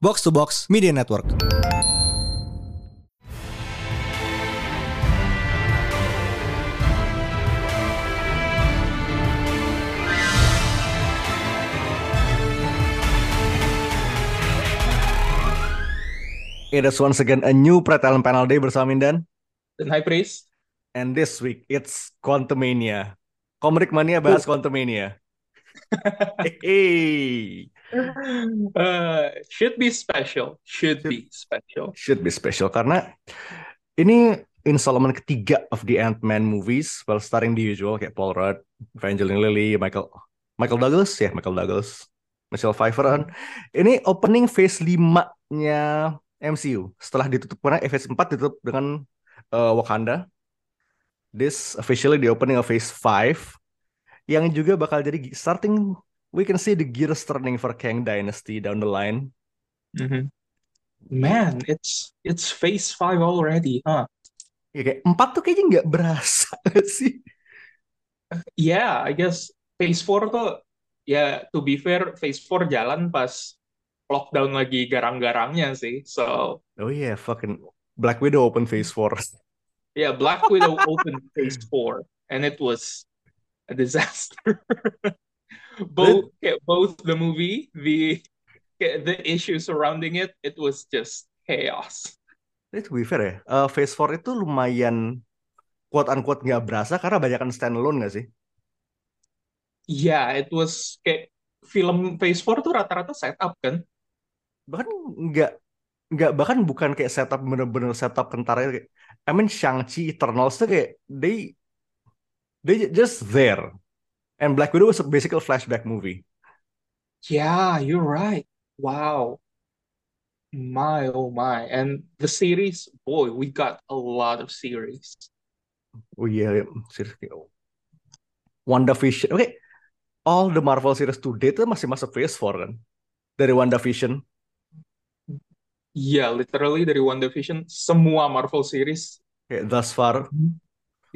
Box to Box Media Network. It is once again a new Pretalent Panel Day bersama Mindan. Dan High Priest. And this week it's Quantumania. Komrik Mania bahas Quantumania. hey. Uh, should be special. Should be special. Should be special karena ini installment ketiga of the Ant-Man movies. Well, starting the usual kayak Paul Rudd, Evangeline Lilly, Michael Michael Douglas ya, yeah, Michael Douglas, Michelle Pfeiffer. Ini opening phase 5-nya MCU. Setelah ditutup karena phase 4 ditutup dengan uh, Wakanda. This officially the opening of phase 5 yang juga bakal jadi starting we can see the gears turning for Kang Dynasty down the line. Mm-hmm. Man, it's it's phase 5 already, huh? Ya kayak empat tuh kayaknya nggak berasa sih. Yeah, I guess phase 4 tuh ya yeah, to be fair phase 4 jalan pas lockdown lagi garang-garangnya sih. So Oh yeah, fucking Black Widow open phase 4. Yeah, Black Widow opened phase 4 and it was a disaster. both both the movie, the the issue surrounding it, it was just chaos. To be fair ya, uh, Phase 4 itu lumayan quote unquote nggak berasa karena banyak kan standalone nggak sih? Yeah, it was kayak film Phase 4 tuh rata-rata setup kan? Bahkan nggak nggak bahkan bukan kayak setup bener-bener setup kentara kayak I mean Shang-Chi Eternals tuh kayak they they just there and Black Widow was basically a flashback movie. Yeah, you're right. Wow. My oh my. And the series, boy, we got a lot of series. Oh yeah, seriously. WandaVision. Okay. All the Marvel series to date masih masuk phase 4 kan? Dari WandaVision. Iya, yeah, literally dari WandaVision semua Marvel series. Okay, thus far.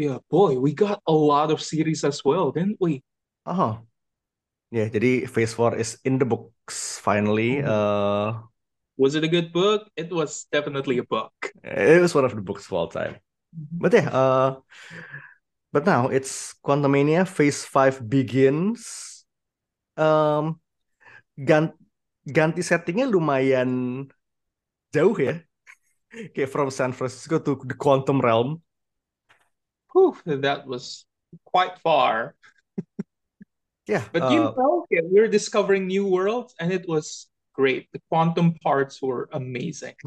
Yeah, boy, we got a lot of series as well, didn't we? Oh. Ya, yeah, jadi Phase 4 is in the books finally. Mm -hmm. uh, was it a good book? It was definitely a book. It was one of the books of all time. Mm -hmm. But yeah, uh, but now it's Quantumania Phase 5 begins. Um, ganti, ganti settingnya lumayan jauh ya. Kayak from San Francisco to the quantum realm. Whew, that was quite far. yeah. But uh, you know, okay, we're discovering new worlds and it was great. The quantum parts were amazing.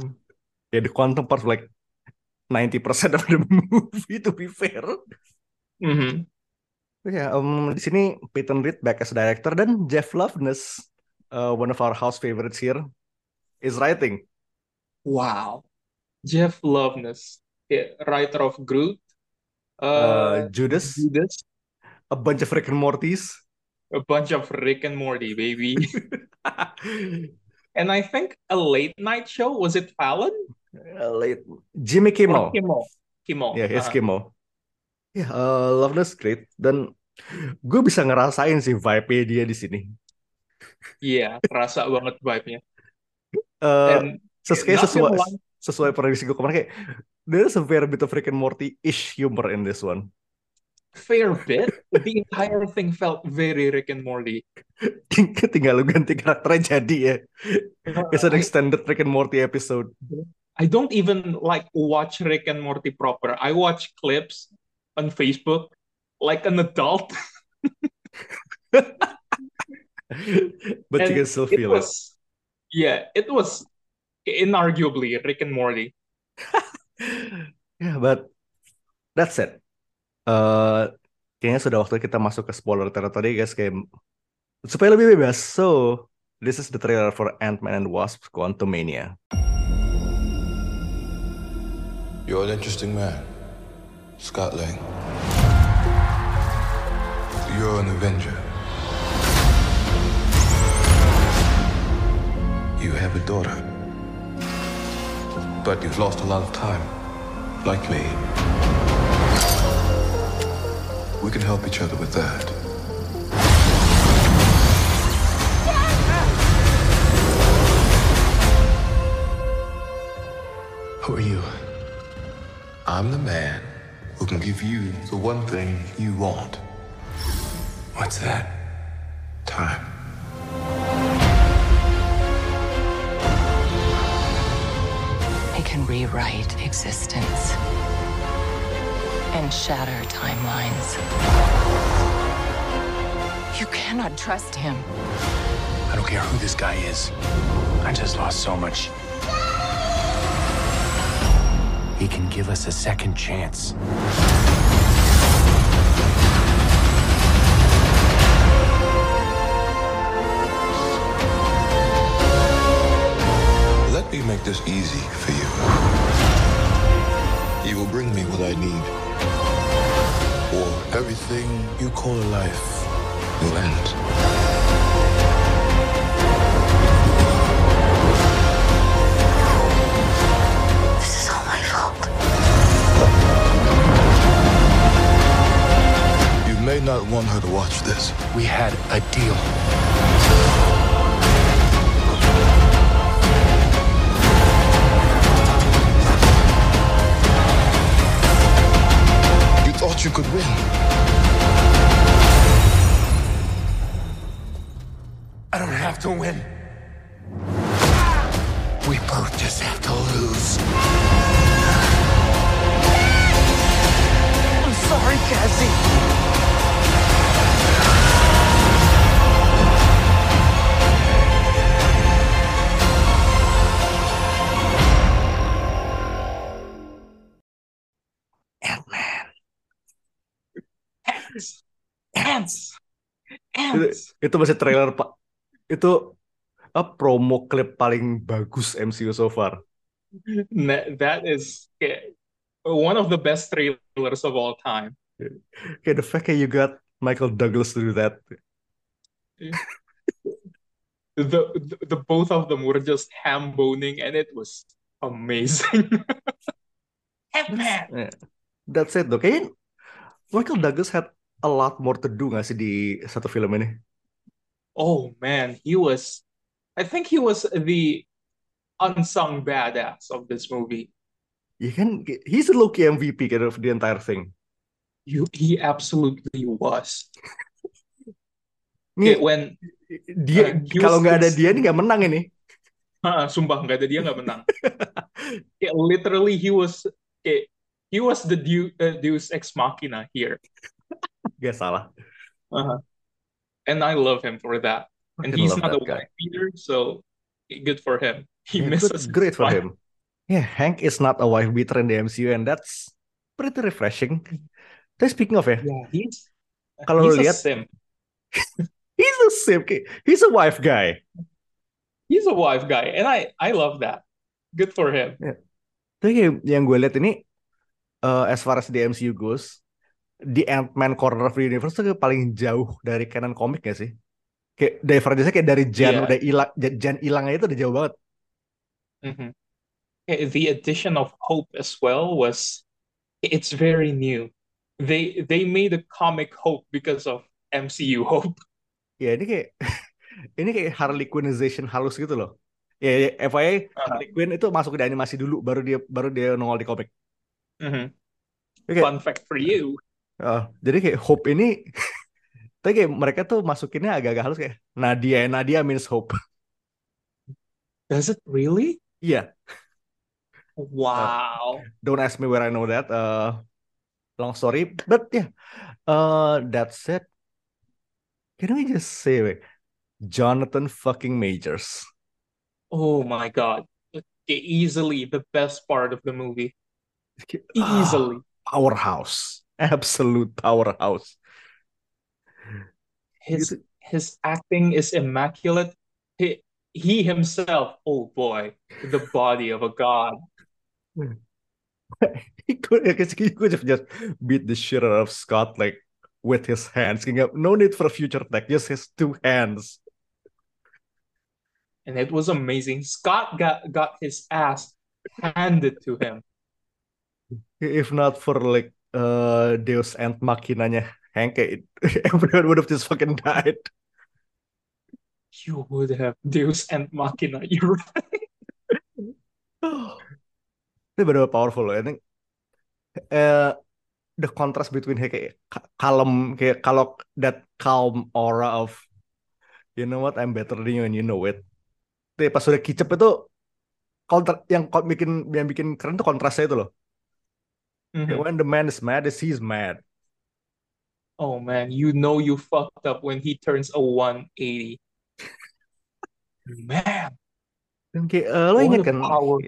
Yeah, the quantum parts like 90% of the movie to be fair. Mm-hmm. Yeah, um, di sini Peyton Reed back as director dan Jeff Loveness, uh, one of our house favorites here, is writing. Wow. Jeff Loveness, yeah, writer of Groot, uh, uh, Judas, Judas, a bunch of Rick and Mortys, a bunch of Rick and Morty, baby. and I think a late night show was it Fallon? A late Jimmy Kimmel. Or Kimmel. Kimmel. Yeah, it's uh -huh. Kimmel. Yeah, uh, Loveness great dan gue bisa ngerasain sih vibe dia di sini. Iya, yeah, kerasa banget vibe-nya. Uh, And sesuai sesuai sesuai prediksi gue kemarin kayak there's a fair bit of Rick and Morty-ish humor in this one. Fair bit? The entire thing felt very Rick and Morty. Tinggal lu ganti karakternya jadi ya. Uh, it's an extended Rick and Morty episode. I don't even like watch Rick and Morty proper. I watch clips on Facebook like an adult. but and you can still feel it. Was, it. Yeah, it was inarguably Rick and Morty. yeah, but that's it. Uh, kayaknya sudah waktu kita masuk ke spoiler territory guys kayak supaya lebih bebas. So, this is the trailer for Ant-Man and Wasp Quantumania. You're an interesting man, Scott Lang. You're an Avenger. You have a daughter. But you've lost a lot of time, like me. We can help each other with that. Who are you? I'm the man who can give you the one thing you want. What's that? Time. It can rewrite existence and shatter timelines. You cannot trust him. I don't care who this guy is. I just lost so much. He can give us a second chance. Let me make this easy for you. You will bring me what I need. Or everything you call a life will end. This is all my fault. You may not want her to watch this. We had a deal. Thought you could win. I don't have to win. We both just have to lose. I'm sorry, Cassie. Itu, itu masih trailer pak. Itu ah, promo klip paling bagus MCU so far. That is one of the best trailers of all time. Kayak the fact that you got Michael Douglas to do that. The, the the both of them were just ham boning, and it was amazing. Yeah. That's it though. Kayaknya Michael Douglas had a lot more to do gak sih di satu film ini? Oh man, he was. I think he was the unsung badass of this movie. Ya kan, he's a low-key MVP kind of the entire thing. You, he absolutely was. Nih, Okay, when dia uh, kalau nggak ada dia nih nggak menang ini. Ah, sumpah nggak ada dia nggak menang. Literally he was okay, he was the deus, uh, deus ex machina here. Gak salah. Uh-huh. And I love him for that. And he's not a guy. wife beater, so good for him. He Yeah, misses good- great for him. Yeah, Hank is not a wife beater in the MCU and that's pretty refreshing. Tapi speaking of ya, Yeah, he's Kalau lihat- simp. he's a simp. He's a wife guy. He's a wife guy, and I I love that. Good for him. Tapi kayak yang gue lihat ini, uh, as far as the MCU goes, the Ant-Man corner of the universe tuh kayak paling jauh dari canon komik gak sih? Kayak divergence kayak dari Jan Iya. udah hilang, Jan, hilangnya itu udah jauh banget. Mhm. Yeah, The addition of Hope as well was it's very new. They they made a comic Hope because of MCU Hope. Ya ini kayak ini kayak Harley Quinnization halus gitu loh. Ya, ya FYI Uh-huh. Harley Quinn itu masuk ke animasi dulu baru dia baru dia nongol di komik. Mhm. Oke. Fun fact for you. Uh, jadi kayak Hope ini tapi kayak mereka tuh masukinnya agak-agak halus kayak Nadia, Nadia means Hope. Does it really? Iya, Wow. don't ask me where I know that. Uh, long story, but yeah, uh, that's it. Can we just say like, Jonathan fucking Majors? Oh my God. Easily the best part of the movie. Easily. powerhouse, absolute powerhouse. His his acting is immaculate. He, he himself, oh boy, the body of a god. He could, he could have just beat the shit out of Scott like with his hands. No need for a future tech, just his two hands. And it was amazing. Scott got got his ass handed to him. If not for like uh Deus Ex Machinanya Hank, it, everyone would have just fucking died. You would have Deus and Machina. You're right. Itu benar powerful loh. I think eh the contrast between kayak ka- kalem kayak kalau that calm aura of you know what I'm better than you and you know it. Tapi pas udah kicep itu kontra yang bikin yang bikin keren tuh kontrasnya itu loh. Kayak Mhm. when the man is mad, he's mad. Oh man, you know you fucked up when he turns a 180. Man, Dan kayak eh, lo what inget kan power.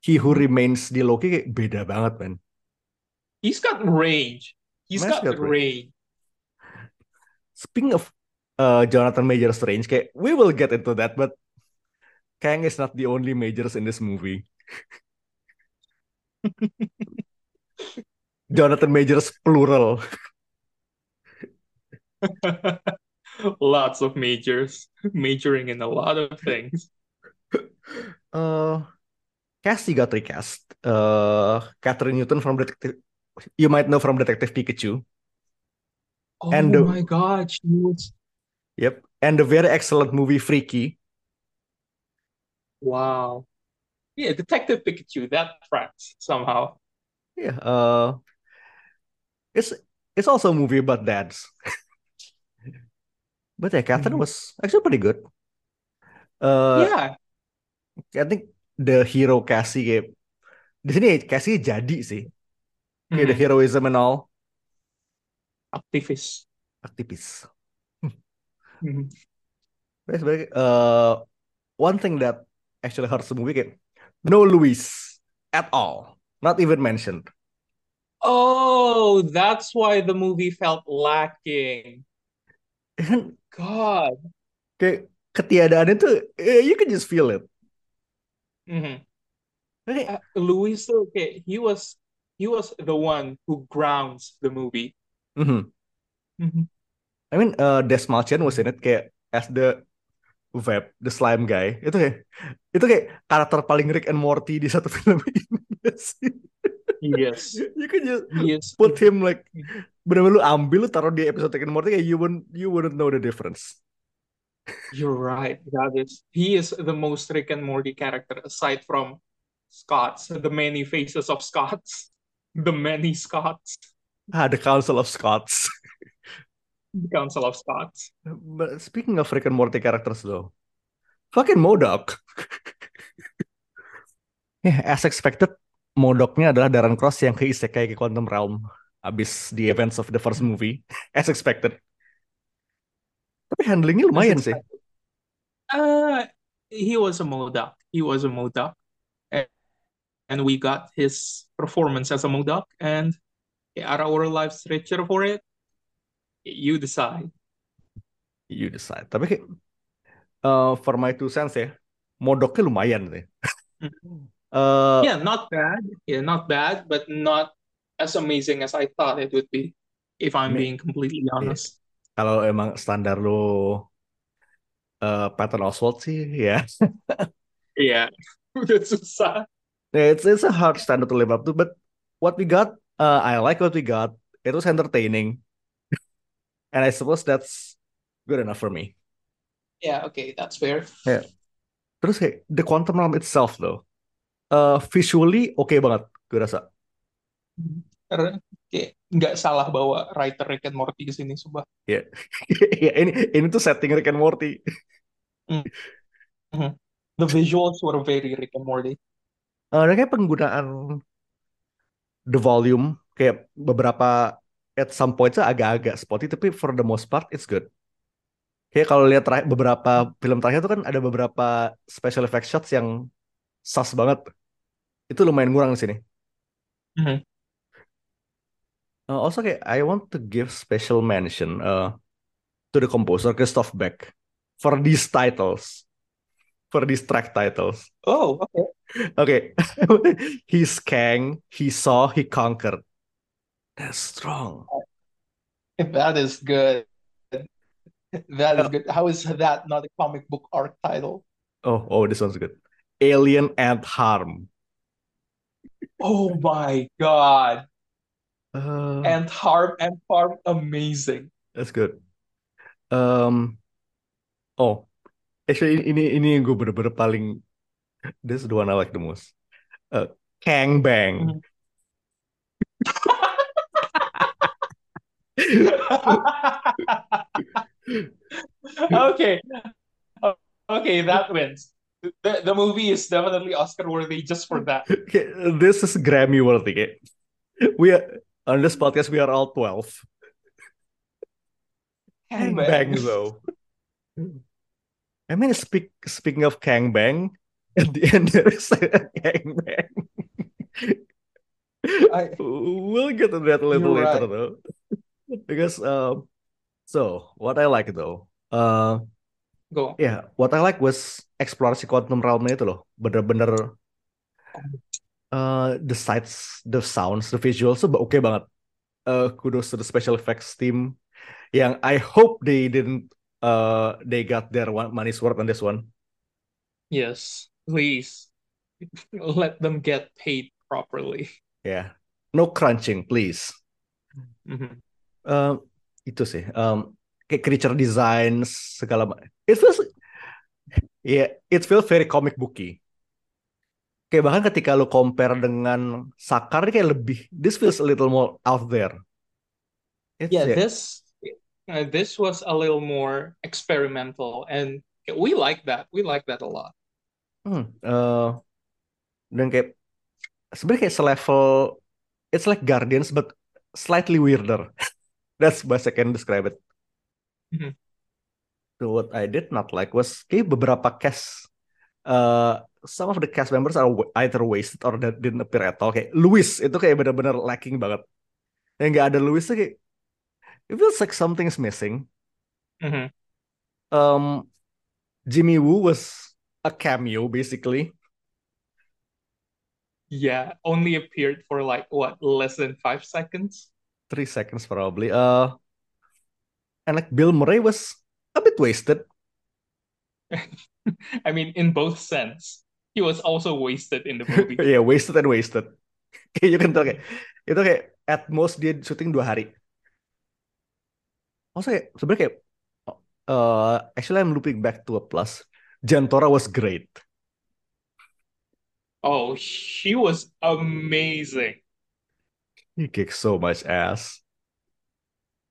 He Who Remains di Loki kayak beda banget man. He's got range. He's Man's got got range. range. Speaking of uh, Jonathan Major Strange, kayak we will get into that, but Kang is not the only majors in this movie. Jonathan Majors plural. Lots of majors, majoring in a lot of things. Uh, Cassie got recast. Uh, Catherine Newton from Detective, you might know from Detective Pikachu. Oh And the- my God, she was Yep, and the very excellent movie Freaky. wow. Yeah, Detective Pikachu, that tracks somehow. Yeah, uh, it's it's also a movie about dads. but yeah, Catherine Mhm. was actually pretty good. Uh, Yeah, I think the hero Cassie kayak di sini Cassie jadi sih. Kayak the heroism and all aktivis. Tapi sebenarnya uh, one thing that actually hurts the movie kayak no Louis at all, not even mentioned. Oh, that's why the movie felt lacking. And God. kayak ketiadaannya tuh eh, you can just feel it. Mhm. Kayak, Uh, Luis, okay, he was he was the one who grounds the movie. mhm. Mhm. I mean, uh, Des Malchian was in it kayak as the Veb, the slime guy. Itu kayak itu kayak karakter paling Rick and Morty di satu film ini. Yes, you can just he is. put him like bener-bener lu ambil lu taruh di episode Rick and Morty kayak you wouldn't you wouldn't know the difference. You're right. That is, he is the most Rick and Morty character aside from Scott's, the many faces of Scott's, the many Scott's, Ah, the Council of Scots. the Council of Scott's. But speaking of Rick and Morty characters though, fucking Modok. yeah, as expected, Modoknya adalah Darren Cross yang ke isekai ke Quantum Realm abis the events of the first movie, as expected. Tapi handlingnya lumayan sih. Uh, he was a Modoc. He was a Modoc, and, and we got his performance as a Modoc. And are our lives richer for it? You decide. You decide. Tapi uh, for my two cents ya, Modoknya lumayan sih. Uh, Yeah, not bad. Yeah, not bad, but not as amazing as I thought it would be, if I'm being completely honest. Kalau emang standar lo uh, Patton Oswalt sih, ya. Yeah, that's susah. Yeah, it's it's a hard standard to live up to, but what we got, uh, I like what we got. It was entertaining, and I suppose that's good enough for me. Yeah, okay, that's fair. Terus kayak the Quantum Realm itself though, uh, visually oke banget, gue rasa. Karena kayak nggak salah bawa writer Rick and Morty ke sini, sumpah. Ya, ini ini tuh setting Rick and Morty. The visuals were very Rick and Morty. Uh, kayak penggunaan the volume kayak beberapa at some points agak-agak spotty, tapi for the most part it's good. Kayak kalau lihat terakhir- beberapa film terakhir tuh kan ada beberapa special effect shots yang sus banget. Itu lumayan kurang di sini. Mhm. Uh, also kayak I want to give special mention uh, to the composer Christoph Beck for these titles, for these track titles. Oh, okay. Okay, he's Kang, he saw, he conquered. That's strong. That is good. That is good. How is that not a comic book arc title? Oh, oh, this one's good. Alien and Harm. Oh my God. Uh, And Harm and Farm amazing. that's good. Um, oh, actually ini ini yang gue bener-bener paling. This is the one I like the most. Uh, Kang Bang. Mhm. okay. Okay, that wins. The, the movie is definitely Oscar worthy just for that. Okay, this is Grammy worthy. We are on this podcast. We are all twelve. Kang Bang though. I mean, speak speaking of Kang Bang, at the end there is a Kang Bang. I- we'll get to that a little later right. though, because um, so what I like though, uh, Go. ya what I like was eksplorasi quantum realmnya itu loh, bener-bener uh, the sights, the sounds, the visuals tuh oke banget. Uh, kudos to the special effects team yang I hope they didn't uh they got their one money's worth on this one. Yes, please let them get paid properly. Ya, no crunching please. Mhm. Um, itu sih, um, kayak creature designs segala macam. It feels, yeah, it feels very comic booky. Kayak bahkan ketika lu compare dengan Sakar kayak lebih, this feels a little more out there. It's, Yeah, yeah, this uh, this was a little more experimental, and we like that. We like that a lot. Hmm, eh, dan kayak sebenarnya kayak selevel it's like Guardians but slightly weirder. That's best I can describe it. Mhm. So what I did not like was kayak beberapa cast uh, some of the cast members are either wasted or that didn't appear at all. Kayak Louis itu kayak benar-benar lacking banget. Yang nggak ada Louis tuh kayak it feels like something's missing. Mhm. Um, Jimmy Woo was a cameo basically. Yeah, only appeared for like what less than five seconds. three seconds probably. Uh, and like Bill Murray was a bit wasted. I mean, in both sense, he was also wasted in the movie. yeah, wasted and wasted. Kayak you can tell kayak itu kayak at most dia syuting dua hari. Also kayak sebenarnya kayak uh, actually I'm looping back to a plus. Jantora was great. Oh, she was amazing. He kicked so much ass.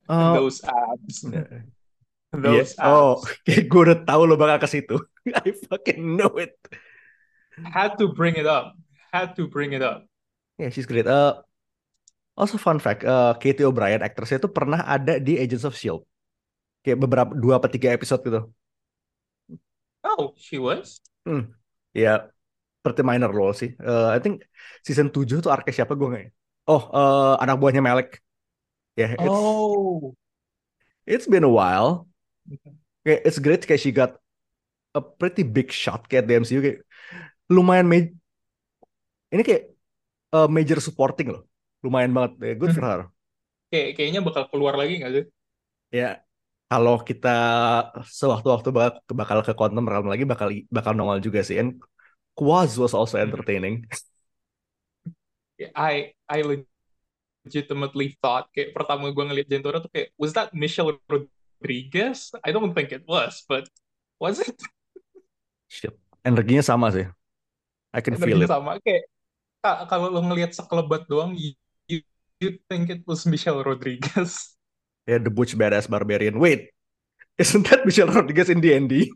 Uh, those abs. yeah. Those Yeah. Oh, abs. kayak gue udah tahu lo bakal ke situ. I fucking know it. Had to bring it up. Had to bring it up. Yeah, she's great. Uh, also fun fact, uh, Katie O'Brien aktrisnya itu pernah ada di Agents of Shield. Kayak beberapa dua atau tiga episode gitu. Oh, she was? Ya, pretty minor role sih. Uh, I think season 7 tuh arc siapa gue nggak. Oh, uh, anak buahnya Melek. Ya, it's Oh. it's been a while. Kayak it's great kayak she got a pretty big shot kayak di MCU kayak lumayan ma- ini kayak uh, major supporting loh. Lumayan banget. Ya, good for her. Kayak kayaknya bakal keluar lagi nggak sih? Ya, kalau kita sewaktu-waktu bakal, bakal ke Quantum Realm lagi bakal bakal nongol juga sih. And Quaz was also entertaining. I I legitimately thought kayak pertama gue ngeliat Jentora tuh kayak was that Michelle Rodriguez? I don't think it was, but was it? Shit. Energinya sama sih. I can feel Energinya it. sama kayak ka- kalau lo ngelihat sekelebat doang, you, you, think it was Michelle Rodriguez. Ya, The Butch Badass Barbarian. Wait, isn't that Michelle Rodriguez in D&D?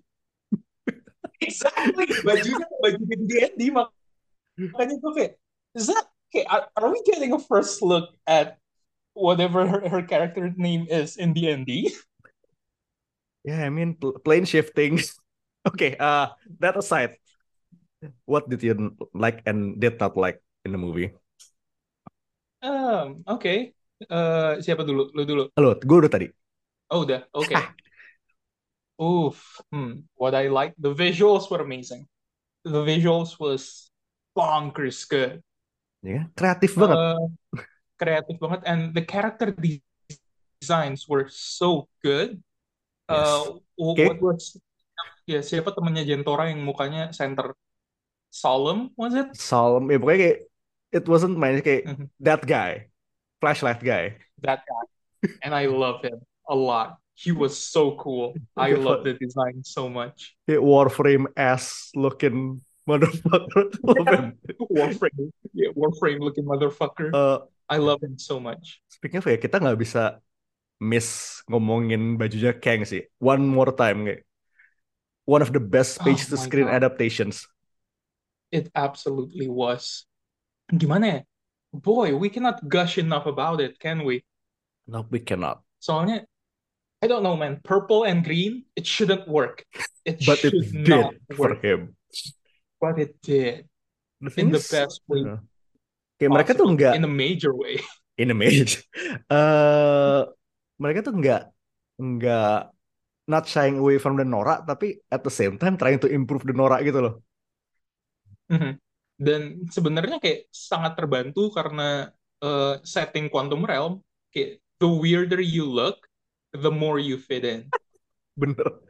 exactly, bajunya bajunya di D&D makanya gue kayak is that okay? Are, are we getting a first look at whatever her, her character name is in D&D? Yeah, I mean pl- plane shifting. okay, uh, that aside, what did you like and did not like in the movie? Um, okay. Eh, siapa dulu? Lu dulu. Halo, gue udah tadi. Oh, udah. Okay. Oof. Hmm. What I like, the visuals were amazing. The visuals was bonkers good. Ya, kreatif banget. Uh, kreatif banget, and the character de- designs were so good. Uh, wh- Okay. what was ya siapa temannya Jentora yang mukanya center solemn was it? Solemn, ya pokoknya kayak it wasn't main kayak Mhm. that guy, flashlight guy. That guy, and I love him a lot. He was so cool. I love the design so much. Kayak Warframe ass looking Motherfucker. Warframe, yeah, Warframe looking motherfucker. Eh, I love him so much. speaking of ya, kita nggak bisa miss ngomongin bajunya Kang sih. One more time kayak. One of the best Oh page to my screen God. adaptations. It absolutely was. Gimana ya? Boy, we cannot gush enough about it, can we? No, we cannot. Soalnya, I don't know, man. Purple and green, it shouldn't work. It But it should did not for work. him. But it did. The thing In the best way uh, kayak mereka tuh possible. nggak In a major way. in a mage. Eh, mereka tuh nggak nggak not shying away from the Nora, tapi at the same time trying to improve the Nora gitu loh. Mhm. Dan sebenarnya kayak sangat terbantu karena eh, setting Quantum Realm, kayak the weirder you look, the more you fit in. Bener.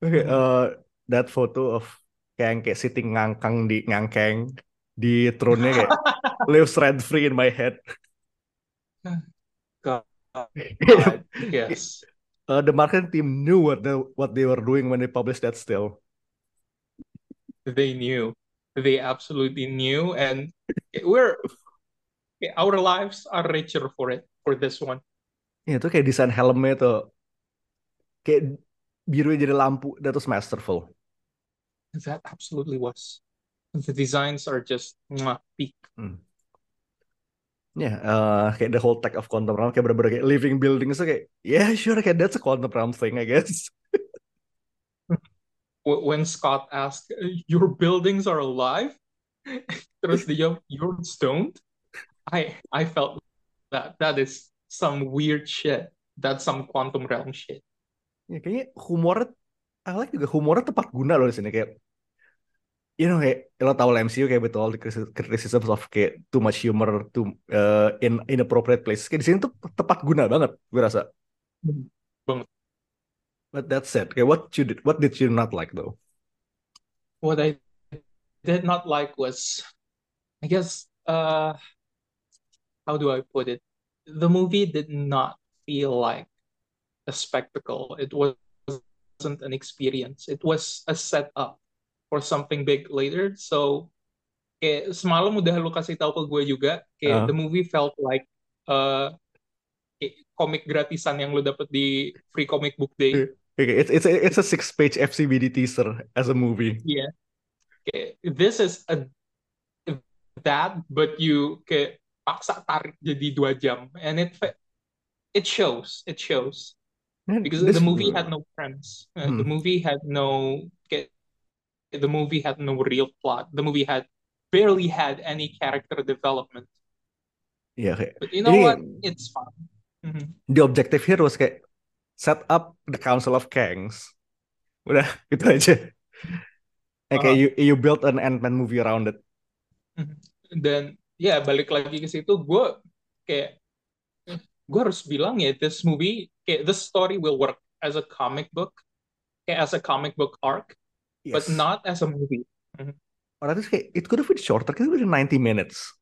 Oke, Mhm. eh, that photo of Kang kayak sitting ngangkang di ngangkeng di throne-nya kayak lives rent free in my head. God, yes. Uh, the marketing team knew what the what they were doing when they published that still. They knew. They absolutely knew, and we're our lives are richer for it for this one. Ya, itu kayak desain helmnya tuh kayak biru jadi lampu, that was masterful. That absolutely was. The designs are just mwah, peak. Ya, eh, kayak the whole tech of quantum realm kayak bener-bener kayak living buildings tuh kayak, yeah sure kayak that's a quantum realm thing I guess. When Scott asked, "Your buildings are alive," terus dia, "You're stoned." I I felt that that is some weird shit. That's some quantum realm shit. Ya, kayaknya humornya, Like juga humornya tepat guna loh di sini kayak, you know kayak lo tau lah MCU kayak betul the criticism criticisms of kayak too much humor to uh, in inappropriate places. Kayak di sini tuh tepat guna banget gue rasa. Banget. But that's it. Kayak what you did, what did you not like though? What I did not like was, I guess, uh, how do I put it? The movie did not feel like a spectacle. It wasn't an experience. It was a setup for something big later. So, kayak semalam udah lu kasih tahu ke gue juga, kayak Uh. the movie felt like uh, komik gratisan yang lu dapet di Free Comic Book Day. Okay, it's it's a, it's a six page FCBD teaser as a movie. Yeah. Okay. This is a that, but you kayak paksa tarik jadi dua jam, and it it shows, it shows because this- the movie had no premise. Uh, The Hmm. movie had no the movie had no real plot. The movie had barely had any character development. Iya kayak But you know Ini- what? It's fun. Mhm. the objective here was kayak set up the Council of Kangs. Udah gitu aja. And kayak Uh-huh. you you built an Ant-Man movie around it. Dan ya balik lagi ke situ, gue kayak gue harus bilang ya, this movie kayak this story will work as a comic book, kayak as a comic book arc, but not as a movie. Or at least kayak it could have been shorter. Have been 90 minutes.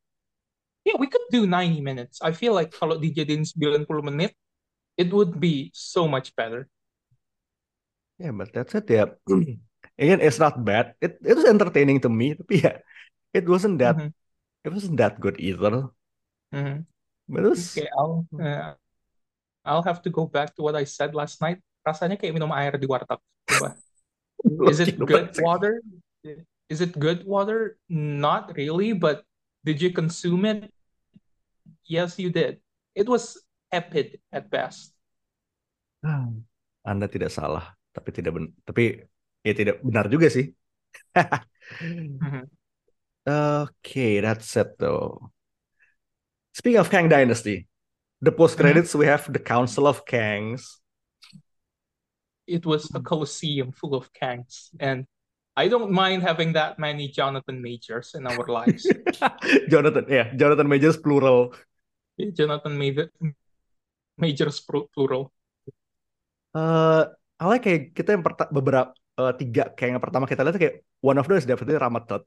Yeah, we could do 90 minutes. I feel like kalau dijadiin 90 menit, it would be so much better. Yeah, but that's it. Yeah. Again, it's not bad. It it was entertaining to me. Tapi ya, it wasn't that Mhm. it wasn't that good either. Mhm. But was Okay, I'll uh, I'll have to go back to what I said last night. Rasanya kayak minum air di warteg. Coba. Is it good water? Is it good water? Not really, but did you consume it? Yes, you did. It was tepid at best. Anda tidak salah, tapi tidak ben tapi ya tidak benar juga sih. Mhm. Okay, that's it though. Speaking of Kang Dynasty, the post credits we have the Council of Kangs. It was a coliseum full of kangs, and I don't mind having that many Jonathan Majors in our lives. Jonathan, ya, Jonathan Majors plural. Jonathan Major Majors plural. Eh, I like kayak kita yang perta- beberapa eh, tiga kayak yang pertama kita lihat kayak one of is definitely Ramatot.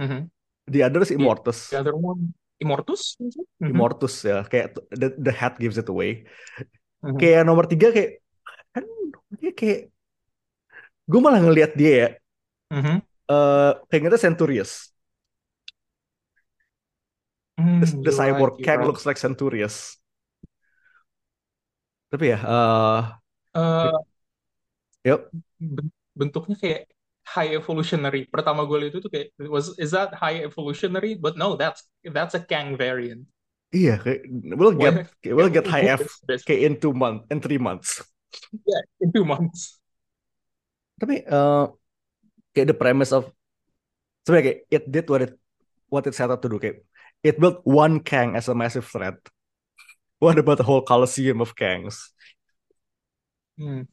Mhm. The other is Immortus. The other one, Immortus? Mhm. Immortus ya, kayak the, the hat gives it away. Mhm. Kayak nomor tiga kayak kan dia kayak gue malah ngelihat dia ya Mhm. eh Kang itu Centurious. Mm, The, the cyborg right, you're Kang right. looks like Centurious. Tapi ya, Eh, yep. ben- bentuknya kayak high evolutionary. Pertama gue lihat itu tuh kayak was is that high evolutionary? But no, that's that's a Kang variant. Iya, we'll get we'll get high F kayak in two months, in three months. Yeah, in two months. Tapi eh kayak the premise of sebenarnya kayak it did what it what it set out to do kayak it built one Kang as a massive threat. What about the whole coliseum of Kangs? Hmm.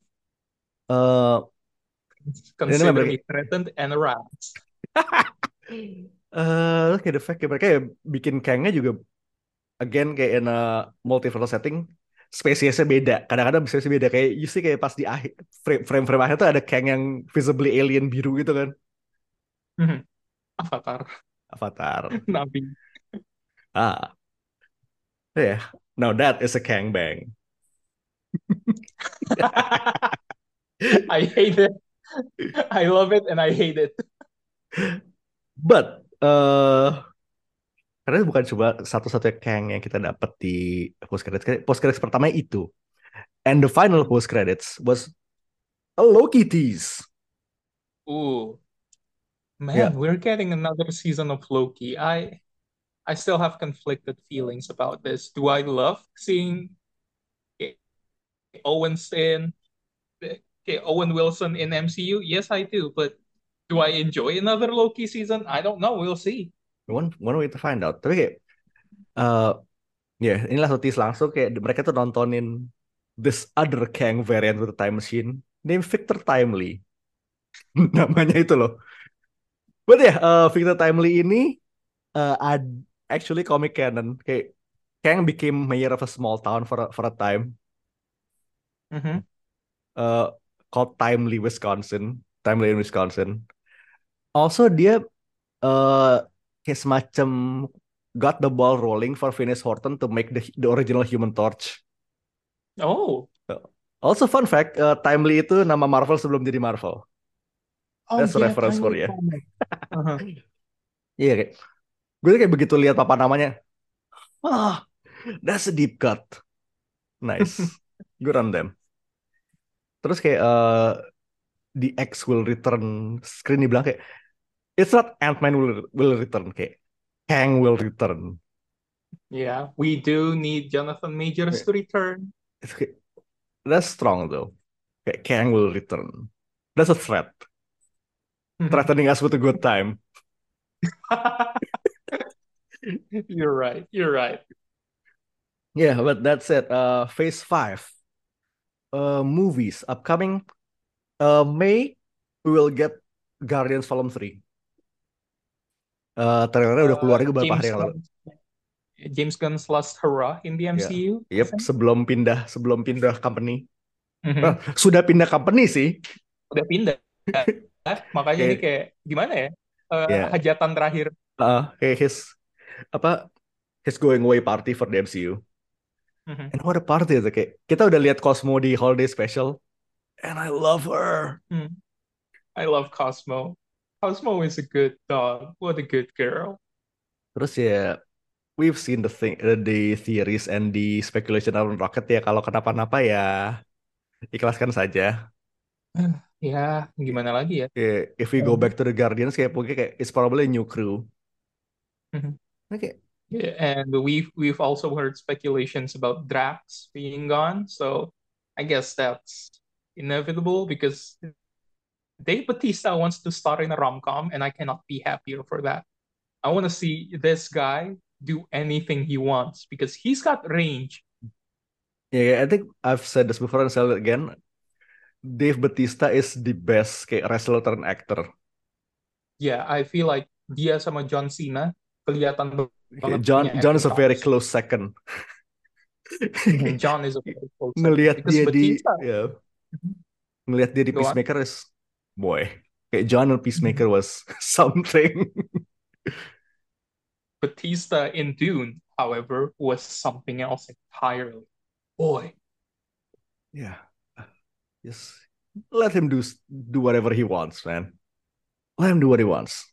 Eh Consider me threatened and aroused. eh kayak the fact kayak mereka ya bikin Kangnya juga again kayak in a multiverse setting spesiesnya beda kadang-kadang spesiesnya beda kayak you see kayak pas di akhir frame frame, frame akhir tuh ada Kang yang visibly alien biru gitu kan Hmm. Avatar, Avatar Nabi. ah yeah now that is a Kang bang I hate it. I love it and I hate it. but eh karena bukan cuma satu-satunya Kang yang kita dapat di post credits post credits pertama itu and the final post credits was a Loki tease Ooh. Man, Yeah. we're getting another season of Loki. I I still have conflicted feelings about this. Do I love seeing Owens in eh, Owen Wilson in MCU? Yes, I do. But do I enjoy another Loki season? I don't know. We'll see. one one way to find out tapi kayak eh ya inilah notis langsung kayak mereka tuh nontonin this other Kang variant with a time machine named Victor Timely namanya itu loh but ya eh, Victor Timely ini eh, ad actually comic canon kayak Kang became mayor of a small town for a, for a time Mhm. uh, called Timely Wisconsin. Timely in Wisconsin. Also dia uh, kayak semacam got the ball rolling for Phineas Horton to make the the original Human Torch. Oh. also fun fact uh, Timely itu nama Marvel sebelum jadi Marvel. Oh, That's a yeah, reference for comic. Uh-huh. iya kayak gue kayak begitu lihat papa namanya ah that's a deep cut. Nice. Good on them terus kayak uh, the X will return screen dibilang kayak it's not Ant-Man will will return kayak Kang will return. Yeah, we do need Jonathan Majors to return. It's kayak- that's strong though. Kayak Kang will return. That's a threat. Threatening us with a good time. You're right. You're right. yeah but that's it. Uh phase 5 uh movies upcoming uh May we will get Guardians Volume 3 uh trailernya udah keluar juga beberapa James hari yang lalu James Gunn's last hurrah in the MCU. I Yep, sebelum pindah sebelum pindah company. Mhm. Ah, sudah pindah company sih. Udah pindah. Makanya ini Kayak- kayak gimana ya? Eh, Yeah. Hajatan terakhir. Uh, kayak his apa his going away party for the MCU. Mhm. And what a party itu kayak kita udah lihat Cosmo di holiday special and I love her. Hmm. I love Cosmo. Cosmo is a good dog. What a good girl. Terus ya we've seen the thing uh, the theories and the speculation around Rocket ya kalau kenapa-napa ya ikhlaskan saja. Ya, gimana lagi ya? Kayak, if we go back to the Guardians kayak mungkin kayak it's probably a new crew. Mhm. Oke. Yeah, and we've we've also heard speculations about Drax being gone, so I guess that's inevitable because Dave Batista wants to star in a rom-com, and I cannot be happier for that. I want to see this guy do anything he wants because he's got range. Yeah, I think I've said this before and said it again. Dave Batista is the best kayak wrestler turn actor. Yeah, I feel like dia sama John Cena kelihatan John John is a very close second. John is a very close second ngelihat dia di ya mm-hmm. ngelihat dia di. Peacemaker is boy kayak John and Peacemaker mm-hmm. was something. Batista in Dune, however, was something else entirely. Boy, yeah, just let him do do whatever he wants, man. let him do what he wants.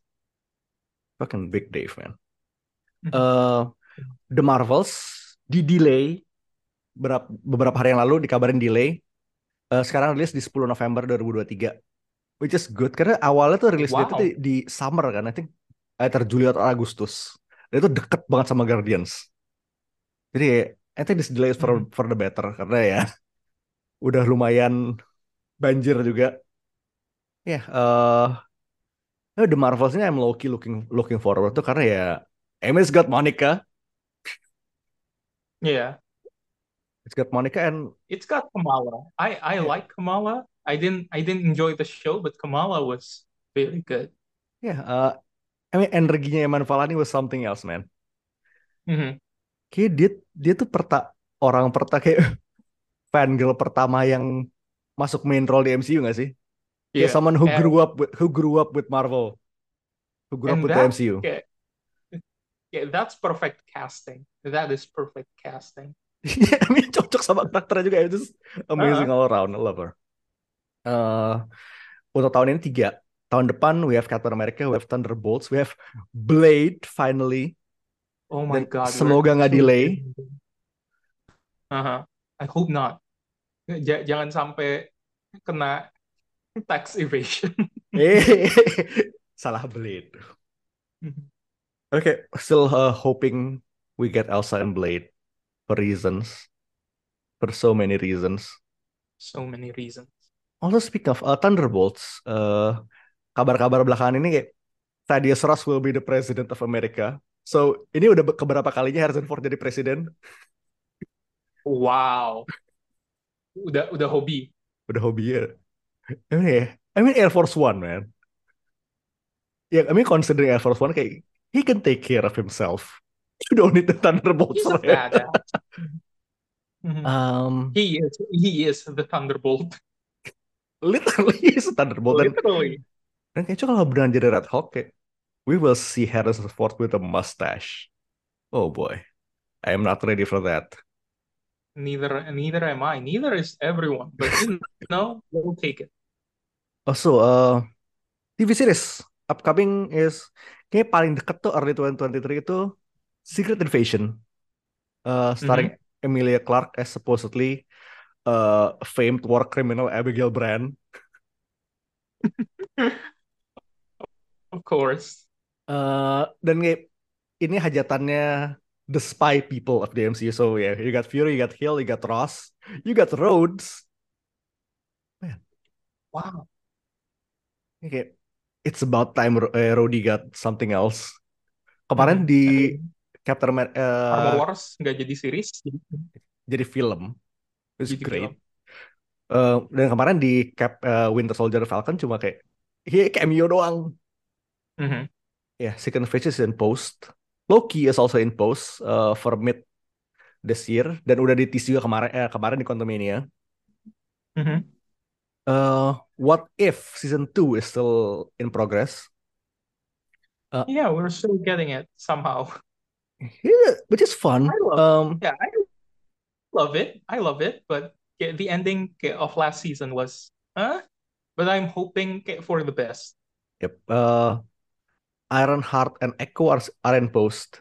Fucking big Dave, man. Eh, The Marvels di delay beberapa, beberapa hari yang lalu dikabarin delay. Eh, sekarang rilis di 10 November 2023. Which is good karena awalnya tuh rilis Wow. di, di summer kan, I think either Juli atau Agustus. Dan itu deket banget sama Guardians. Jadi I think this delay is for, Hmm. for the better karena ya udah lumayan banjir juga. Ya, eh eh, The Marvels ini I'm low key looking looking forward tuh karena ya Emmy's got Monica, Yeah. it's got Monica and It's got Kamala. I I Yeah. like Kamala. I didn't I didn't enjoy the show, but Kamala was very good. ya eh, I mean energinya Eman Falani was something else man. Mhm. Kayak dia dia tuh perta orang perta kayak fangirl pertama yang masuk main role di MCU gak sih? Kayak Yeah. someone who And- grew up with who grew up with Marvel, who grew up with the that- MCU. Yeah. Yeah, that's perfect casting. That is perfect casting. Iya, I mean cocok sama karakternya juga. Itu amazing Uh-huh. all around. I love her. Eh, untuk tahun ini tiga. Tahun depan we have Captain America, we have Thunderbolts, we have Blade finally. Oh my Dan God. semoga nggak delay. Uh-huh. I hope not. Ja- jangan sampai kena tax evasion. Eh, salah Blade. Okay, still uh, hoping we get Elsa and Blade for reasons, for so many reasons. So many reasons. Also speak of uh, Thunderbolts, uh, kabar-kabar belakangan ini kayak Thaddeus Ross will be the president of America. So ini udah be- keberapa kalinya Harrison Ford jadi presiden? Wow. Udah udah hobi. Udah hobi ya. I mean, ya, I mean Air Force One man. Ya, I mean considering Air Force One kayak he can take care of himself. You don't need the Thunderbolts. He's a man. badass. Mhm. Um, He is he is the Thunderbolt. literally he's a Thunderbolt dan, Literally. dan kayaknya kalau beneran jadi Red Hulk kayak we will see Harrison Ford with a mustache. Oh boy, I am not ready for that. Neither neither am I. Neither is everyone. But you know, we'll take it. Also, uh, TV series upcoming is kayak paling deket tuh early 2023 itu Secret Invasion, uh, starring Emilia Clarke as supposedly uh, famed war criminal Abigail Brand. Of course. Uh, dan kayak ini hajatannya the spy people of the MCU. So yeah, you got Fury, you got Hill, you got Ross, you got Rhodes. Wow. Ini Kayak it's about time Ro- eh, Rhodey got something else. Kemarin Mhm. di Captain America Armor Wars nggak jadi series. Jadi, film. It's jadi great. film. Eh, dan kemarin di Cap eh, Winter Soldier Falcon cuma kayak he cameo doang. Mhm. Ya, Second Phase is in post. Loki is also in post uh, for mid this year dan udah di tease juga kemarin eh, kemarin di Quantumania. Mhm. Uh, what if season 2 is still in progress? Yeah, we're still getting it somehow. Yeah, which is fun. I love- Um, Yeah, I love it. I love it. But the ending of last season was, huh? But I'm hoping for the best. yep. Uh, Ironheart and Echo are, are in post.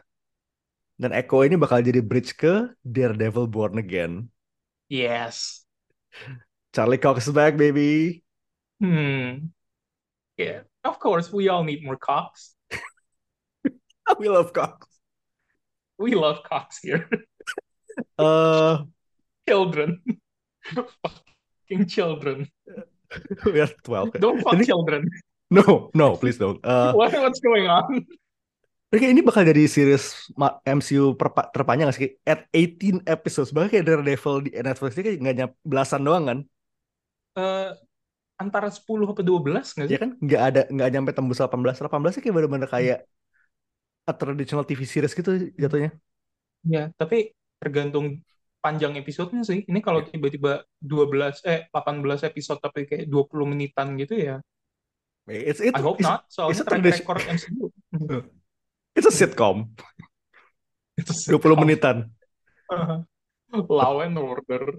Dan Echo ini bakal jadi bridge ke Daredevil Born Again. Yes. Charlie Cox is back, baby. Hmm. Yeah. Of course, we all need more Cox. We love Cox. We love Cox here. Uh, children. Fucking children. we are 12. Don't fuck Ini- children. No, no, please don't. Uh, What, what's going on? Oke, ini bakal jadi series MCU terpanjang gak sih? At 18 episodes. Bahkan kayak Daredevil di Netflix ini kayak nyampe belasan doang kan? Eh, antara 10 apa 12 nggak Ya sih? kan? Nggak ada, nggak nyampe tembus 18. 18 kayak bener-bener kayak a traditional TV series gitu jatuhnya. Ya, tapi tergantung panjang episodenya sih. Ini kalau tiba-tiba 12 eh 18 episode tapi kayak 20 menitan gitu ya. It's, it's, I hope it's, not. Soalnya it's a track tradition- record MCU. it's a sitcom. Itu 20 menitan. Law and Order.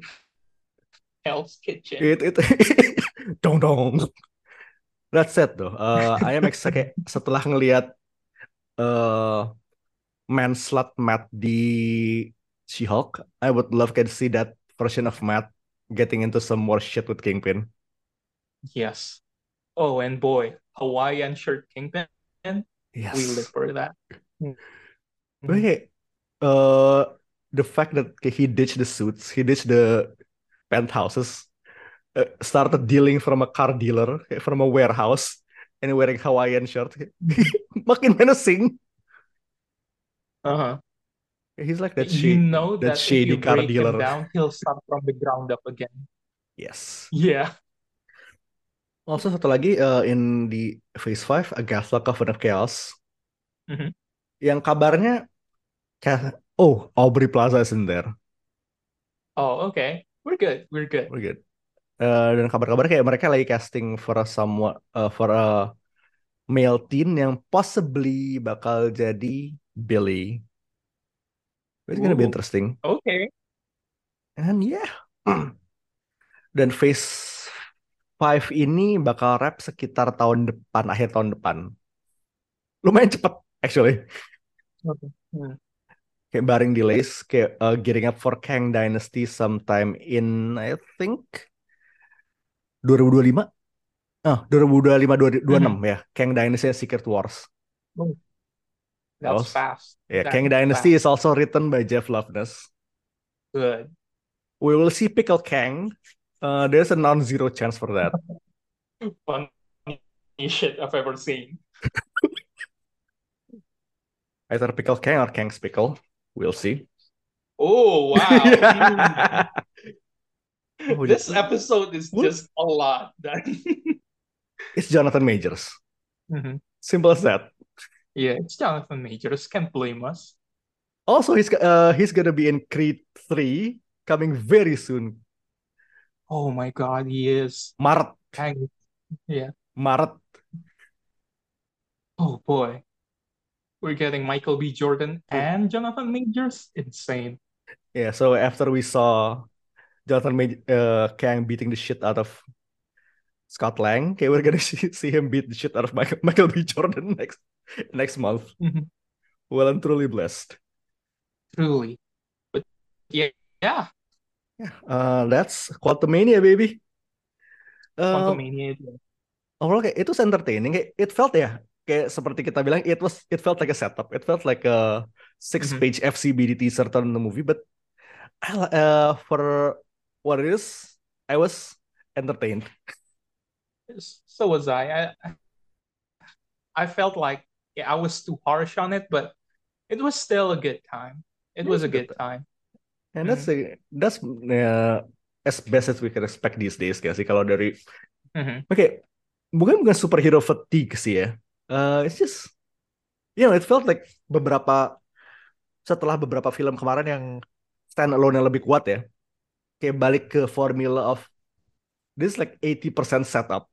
Hell's Kitchen. It, it, dong dong. That said though, uh, I am excited setelah ngelihat uh, Man Slut Matt di She-Hulk, I would love to see that version of Matt getting into some more shit with Kingpin. Yes. Oh, and boy, Hawaiian shirt Kingpin. Yes. We live for that. Tapi kayak, uh, the fact that he ditched the suits, he ditched the penthouses, uh, started dealing from a car dealer, kayak from a warehouse, and wearing Hawaiian shirt, makin menacing. Uh-huh. He's like that you know that that if shady you car break him dealer. down, he'll start from the ground up again. Yes. Yeah. Also satu lagi uh, in di Phase 5 Agatha Coven of Chaos Mhm. yang kabarnya oh Aubrey Plaza is in there. Oh, okay. We're good. We're good. We're good. Uh, dan kabar-kabar kayak mereka lagi casting for somewhat uh, for a male teen yang possibly bakal jadi Billy. It's gonna be Ooh. interesting. Okay. And yeah. Dan Phase 5 ini bakal wrap sekitar tahun depan, akhir tahun depan. Lumayan cepet actually. Okay. Hmm. Kayak barring delays, kayak uh, gearing up for Kang Dynasty sometime in I think 2025. Ah, 2025 2026 ya. Kang Dynasty Secret Wars. That's Oh, fast. Ya, That's Kang Dynasty fast. is also written by Jeff Loveness. Good. We will see Pickle Kang. Uh, there's a non-zero chance for that. Funny shit I've ever seen. Either Pickle Kang or Kang's Pickle. We'll see. Oh, wow. Yeah. Hmm. Oh, This episode is What? just a lot. It's Jonathan Majors. Mhm. Simple as that. Yeah, it's Jonathan Majors. Can't blame us. Also, he's uh he's gonna be in Creed 3 coming very soon. Oh my God, he is. Maret. Kang. Yeah. Maret. Oh boy. We're getting Michael B. Jordan and Jonathan Majors. Insane. Yeah, so after we saw Jonathan Maj- uh, Kang beating the shit out of Scott Lang, okay, we're gonna see, see him beat the shit out of Michael, Michael B. Jordan next next month. Mhm. Well, I'm truly blessed. Truly. But yeah, yeah. Yeah, uh, that's Quantumania, baby. Uh, Quantumania. overall kayak itu entertaining. Kayak it felt ya, kayak seperti kita bilang, it was it felt like a setup. It felt like a six Mhm. page FCBD teaser turn the movie, but uh, for what it is, I was entertained. So was I. I I felt like yeah, I was too harsh on it, but it was still a good time. It was a good good time. And that's a, that's uh, as best as we can expect these days, gak sih? Kalau dari Mhm. Oke, bukan bukan superhero fatigue sih ya. Uh, it's just, you know, it felt like beberapa setelah beberapa film kemarin yang stand alone yang lebih kuat ya, kayak balik ke formula of this is like 80% setup.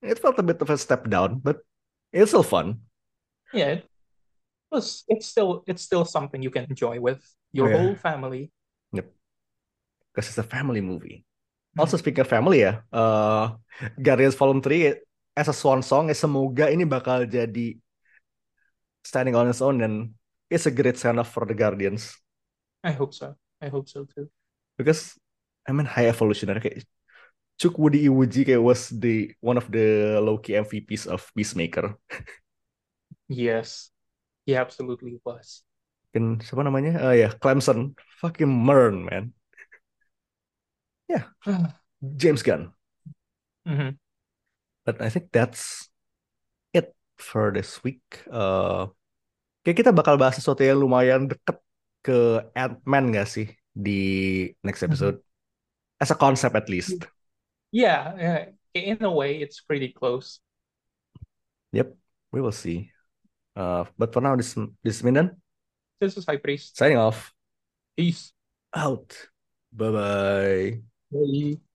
It felt a bit of a step down, but it's still fun. Yeah, it was. It's still it's still something you can enjoy with your Oh, yeah. whole family. because it's a family movie. Also speaking of family ya, uh, Guardians Volume 3 as a swan song, eh, semoga ini bakal jadi standing on its own dan it's a great send off for the Guardians I hope so. I hope so too. because I mean high evolutionary kayak Cuk Woody Iwuji kayak was the one of the low key MVPs of Peacemaker. Yes, he absolutely was. Kan siapa namanya? Oh ya, Clemson. Fucking Mern, man. James Gunn. Mhm. But I think that's it for this week. Uh, kayak kita bakal bahas sesuatu yang lumayan deket ke Ant-Man gak sih di next episode? As a concept at least. Yeah, yeah. In a way, it's pretty close. Yep, we will see. Uh, but for now, this this is This is High Priest. signing off. Peace. Out. Bye bye. Bye.